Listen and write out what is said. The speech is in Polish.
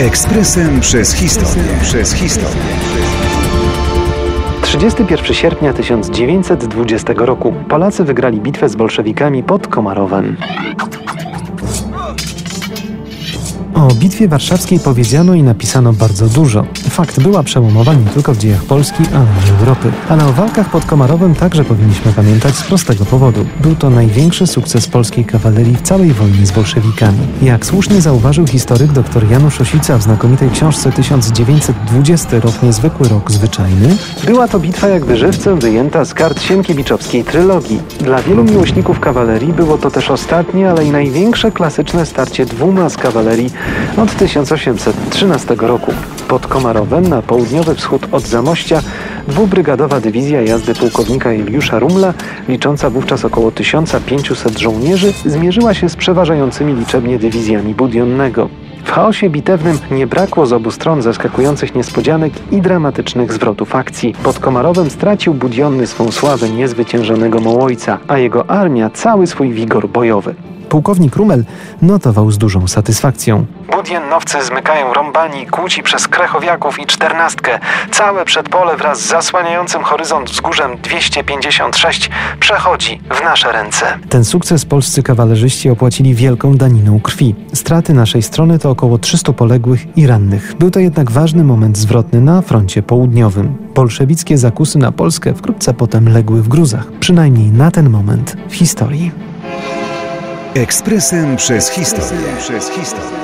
Ekspresem przez historię. Przez historię. 31 sierpnia 1920 roku Polacy wygrali bitwę z bolszewikami pod Komarowem. O bitwie warszawskiej powiedziano i napisano bardzo dużo. Fakt była przełomowa nie tylko w dziejach Polski, ale i Europy. Ale o walkach pod Komarowem także powinniśmy pamiętać z prostego powodu. Był to największy sukces polskiej kawalerii w całej wojnie z bolszewikami. Jak słusznie zauważył historyk dr Janusz Osica w znakomitej książce 1920 rok niezwykły rok zwyczajny, była to bitwa jakby żywcem wyjęta z kart Sienkiewiczowskiej trylogii. Dla wielu miłośników kawalerii było to też ostatnie, ale i największe klasyczne starcie dwuma z kawalerii od 1813 roku. Pod Komarowem na południowy wschód od Zamościa dwubrygadowa dywizja jazdy pułkownika Juliusza Rumla, licząca wówczas około 1500 żołnierzy, zmierzyła się z przeważającymi liczebnie dywizjami Budionnego. W chaosie bitewnym nie brakło z obu stron zaskakujących niespodzianek i dramatycznych zwrotów akcji. Pod Komarowem stracił Budionny swą sławę niezwyciężonego Mołojca, a jego armia cały swój wigor bojowy. Pułkownik Rumel notował z dużą satysfakcją. Budiennowcy zmykają rąbani kłóci przez Krechowiaków i czternastkę. Całe przedpole wraz z zasłaniającym horyzont wzgórzem 256 przechodzi w nasze ręce. Ten sukces polscy kawalerzyści opłacili wielką daniną krwi. Straty naszej strony to około 300 poległych i rannych. Był to jednak ważny moment zwrotny na froncie południowym. Bolszewickie zakusy na Polskę wkrótce potem legły w gruzach. Przynajmniej na ten moment w historii. Ekspresem przez historię. Przez historię.